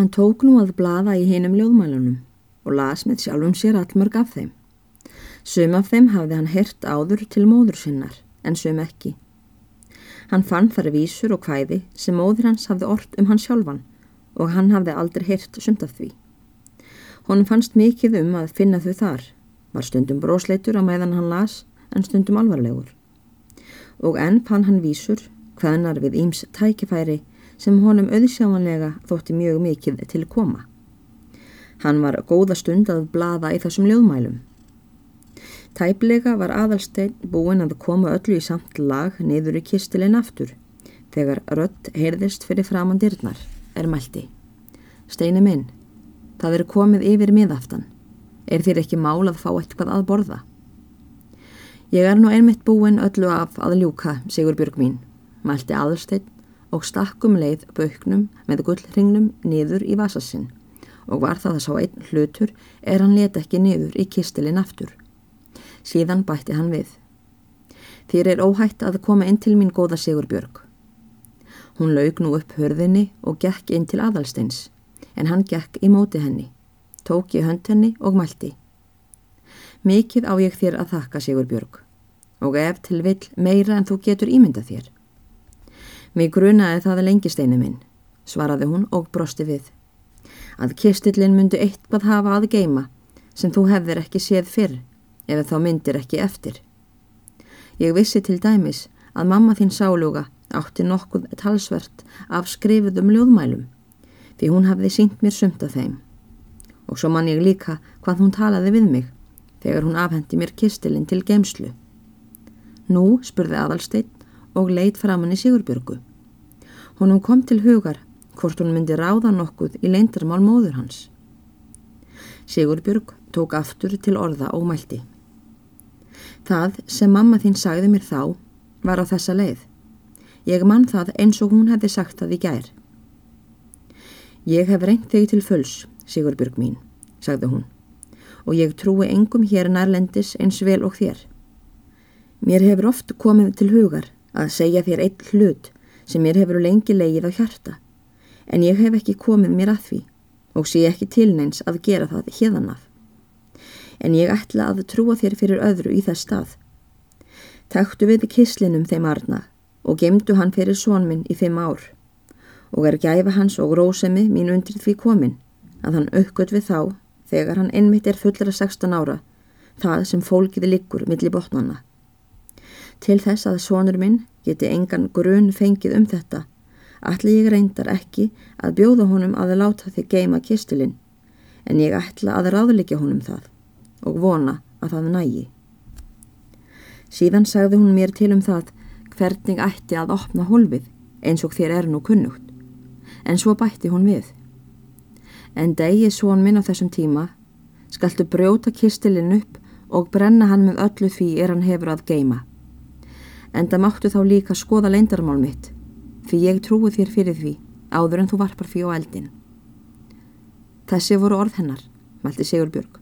Hann tók nú að blaða í hinum ljóðmælunum og las með sjálfum sér allmörg af þeim. Sum af þeim hafði hann hert áður til móður sinnar, en sum ekki. Hann fann þar vísur og hvæði sem móður hans hafði orrt um hann sjálfan og hann hafði aldrei hert sumt af því. Honum fannst mikið um að finna þau þar, var stundum brósleitur á meðan hann las en stundum alvarlegur. Og enn fann hann vísur, hvaðnar við Íms tækifæri sem honum auðsjámanlega þótti mjög mikið til koma. Hann var góða stund að blaða í þessum ljóðmælum. Tæplega var aðalstein búin að koma öllu í samt lag niður í kistilinn aftur þegar rött heyrðist fyrir framandirnar er mælti. Steini minn, það er komið yfir miðaftan. Er þér ekki mál að fá eitthvað að borða? Ég er nú einmitt búin öllu af að ljúka, Sigur Björg mín, mælti aðalstein og stakkum leið bauknum með gullringnum niður í vasasinn og var það að sá einn hlutur er hann leta ekki niður í kistilinn aftur. Síðan bætti hann við. Þér er óhætt að koma inn til mín góða Sigurbjörg. Hún laug nú upp hörðinni og gekk inn til aðalsteins, en hann gekk í móti henni, tók í hönd henni og mælti. Mikið á ég þér að þakka Sigurbjörg og ef til vill meira en þú getur ímynda þér. Mér grunaði það lengi steinu minn, svaraði hún og brosti við. Að kistillin myndi eitthvað hafa að geima sem þú hefðir ekki séð fyrr ef þá myndir ekki eftir. Ég vissi til dæmis að mamma þín sáluga átti nokkuð talsvert af skrifuðum ljóðmælum því hún hafði sínt mér sumt af þeim. Og svo man ég líka hvað hún talaði við mig þegar hún afhendi mér kistilinn til geimslu. Nú spurði aðalsteinn og leitt framann í Sigurbjörgu. Honum kom til hugar hvort hún myndi ráða nokkuð í leindarmál móður hans. Sigurbjörg tók aftur til orða og mælti. Það sem mamma þín sagði mér þá var á þessa leið. Ég mann það eins og hún hefði sagt það í gær. Ég hef reynt þig til fulls, Sigurbjörg mín, sagði hún, og ég trúi engum hér nærlendis eins vel og þér. Mér hefur oft komið til hugar að segja þér einn hlut sem mér hefur lengi leið á hjarta, en ég hef ekki komið mér að því og sé ekki tilneins að gera það hérðan af. En ég ætla að trúa þér fyrir öðru í þess stað. Takktu við kislinum þeim arna og gemdu hann fyrir sónminn í fimm ár og er gæfa hans og rósemi mín undir því komin að hann aukvöld við þá þegar hann einmitt er fullra 16 ára það sem fólkiði liggur millir botnanna. Til þess að sónur minn geti engan grun fengið um þetta ætla ég reyndar ekki að bjóða honum að láta þig geima kistilinn en ég ætla að ráðleikja honum það og vona að það nægi. Síðan sagði hún mér til um það hvernig ætti að opna holfið eins og þér er nú kunnugt. En svo bætti hún við. En degi svon minn á þessum tíma skaltu brjóta kistilinn upp og brenna hann með öllu því er hann hefur að geima. En það máttu þá líka skoða leindarmál mitt því ég trúi þér fyrir því áður en þú varpar því á eldin. Þessi voru orð hennar, mælti Sigurbjörg,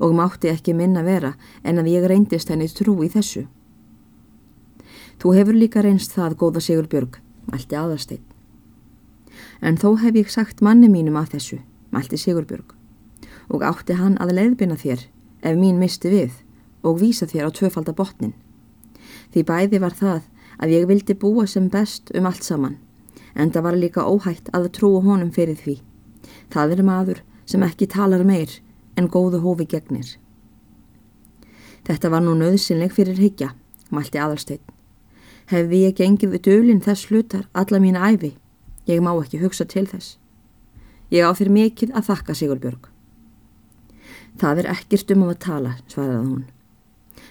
og mátti ekki minna vera en að ég reyndist henni trú í þessu. Þú hefur líka reynst það, góða Sigur Björg, mælti aðarsteinn. En þó hef ég sagt manni mínum að þessu, mælti Sigur Björg, og átti hann að leiðbina þér ef mín misti við og vísa þér á tvöfaldabotnin. Því bæði var það að ég vildi búa sem best um allt saman, en það var líka óhætt að trúa honum fyrir því. Það er maður sem ekki talar meir en góðu hófi gegnir. Þetta var nú nöðsynleg fyrir higgja, mælti aðalsteinn hefði ég gengið við dölinn þess hlutar alla mín æfi. Ég má ekki hugsa til þess. Ég á þér mikið að þakka Sigurbjörg. Það er ekkert um að tala, svaraði hún.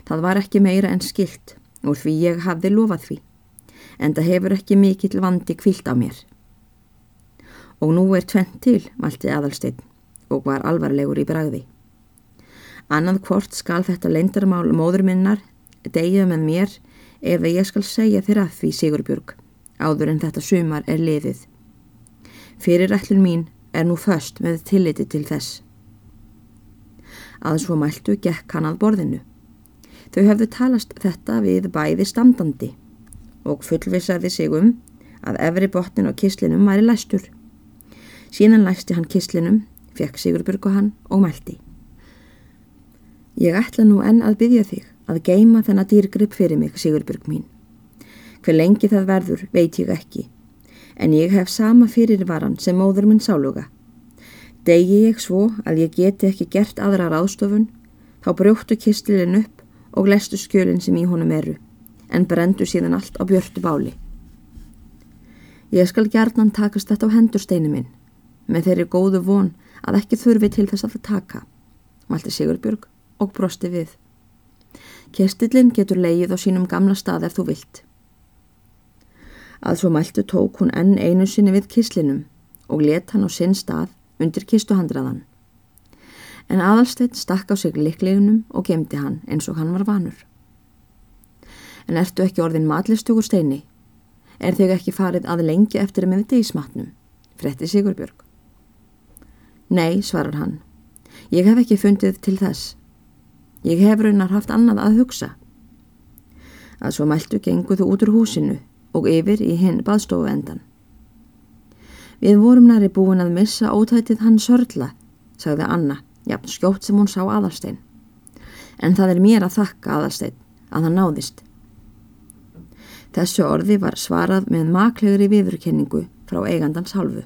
Það var ekki meira en skilt úr því ég hafði lofað því, en það hefur ekki mikill vandi kvilt á mér. Og nú er tvent til, valti aðalsteinn og var alvarlegur í bragði. Annað hvort skal þetta leindarmál móður minnar degja með mér eða ég skal segja þér að því Sigurbjörg áður en þetta sumar er liðið. Fyrirætlun mín er nú först með tilliti til þess. Að svo mæltu gekk hann að borðinu. Þau hefðu talast þetta við bæði standandi og fullvisaði sig um að efri botnin á kislinum væri læstur. Síðan læsti hann kislinum, fekk Sigurbjörg og hann og mælti. Ég ætla nú enn að byggja þig að geima þennan dýrgrip fyrir mig, Sigurbjörg mín. Hver lengi það verður veit ég ekki, en ég hef sama fyrirvaran sem móður minn sáluga. Degi ég svo að ég geti ekki gert aðra ráðstofun, þá brjóttu kistlilin upp og lestu skjölinn sem í honum eru, en brendu síðan allt á björtu báli. Ég skal gerðnan takast þetta á hendursteinu minn, með þeirri góðu von að ekki þurfi til þess að það taka, mælti Sigurbjörg og brosti við. Kestillin getur leið á sínum gamla stað ef þú vilt. Að svo mæltu tók hún enn einu sinni við kislinum og let hann á sinn stað undir kistuhandraðan. En aðalsteitt stakk á sig liklegunum og gemdi hann eins og hann var vanur. En ertu ekki orðin matlistugur steini? Er þig ekki farið að lengi eftir að miðti í smatnum? Fretti Sigurbjörg. Nei, svarar hann. Ég hef ekki fundið til þess. Ég hef raunar haft annað að hugsa. Að svo mæltu genguðu út úr húsinu og yfir í hinn baðstofu endan. Við vorum næri búin að missa ótætið hann sörla, sagði Anna, jafn skjótt sem hún sá aðalstein. En það er mér að þakka aðalstein að hann náðist. Þessu orði var svarað með maklegri viðurkenningu frá eigandans halvu.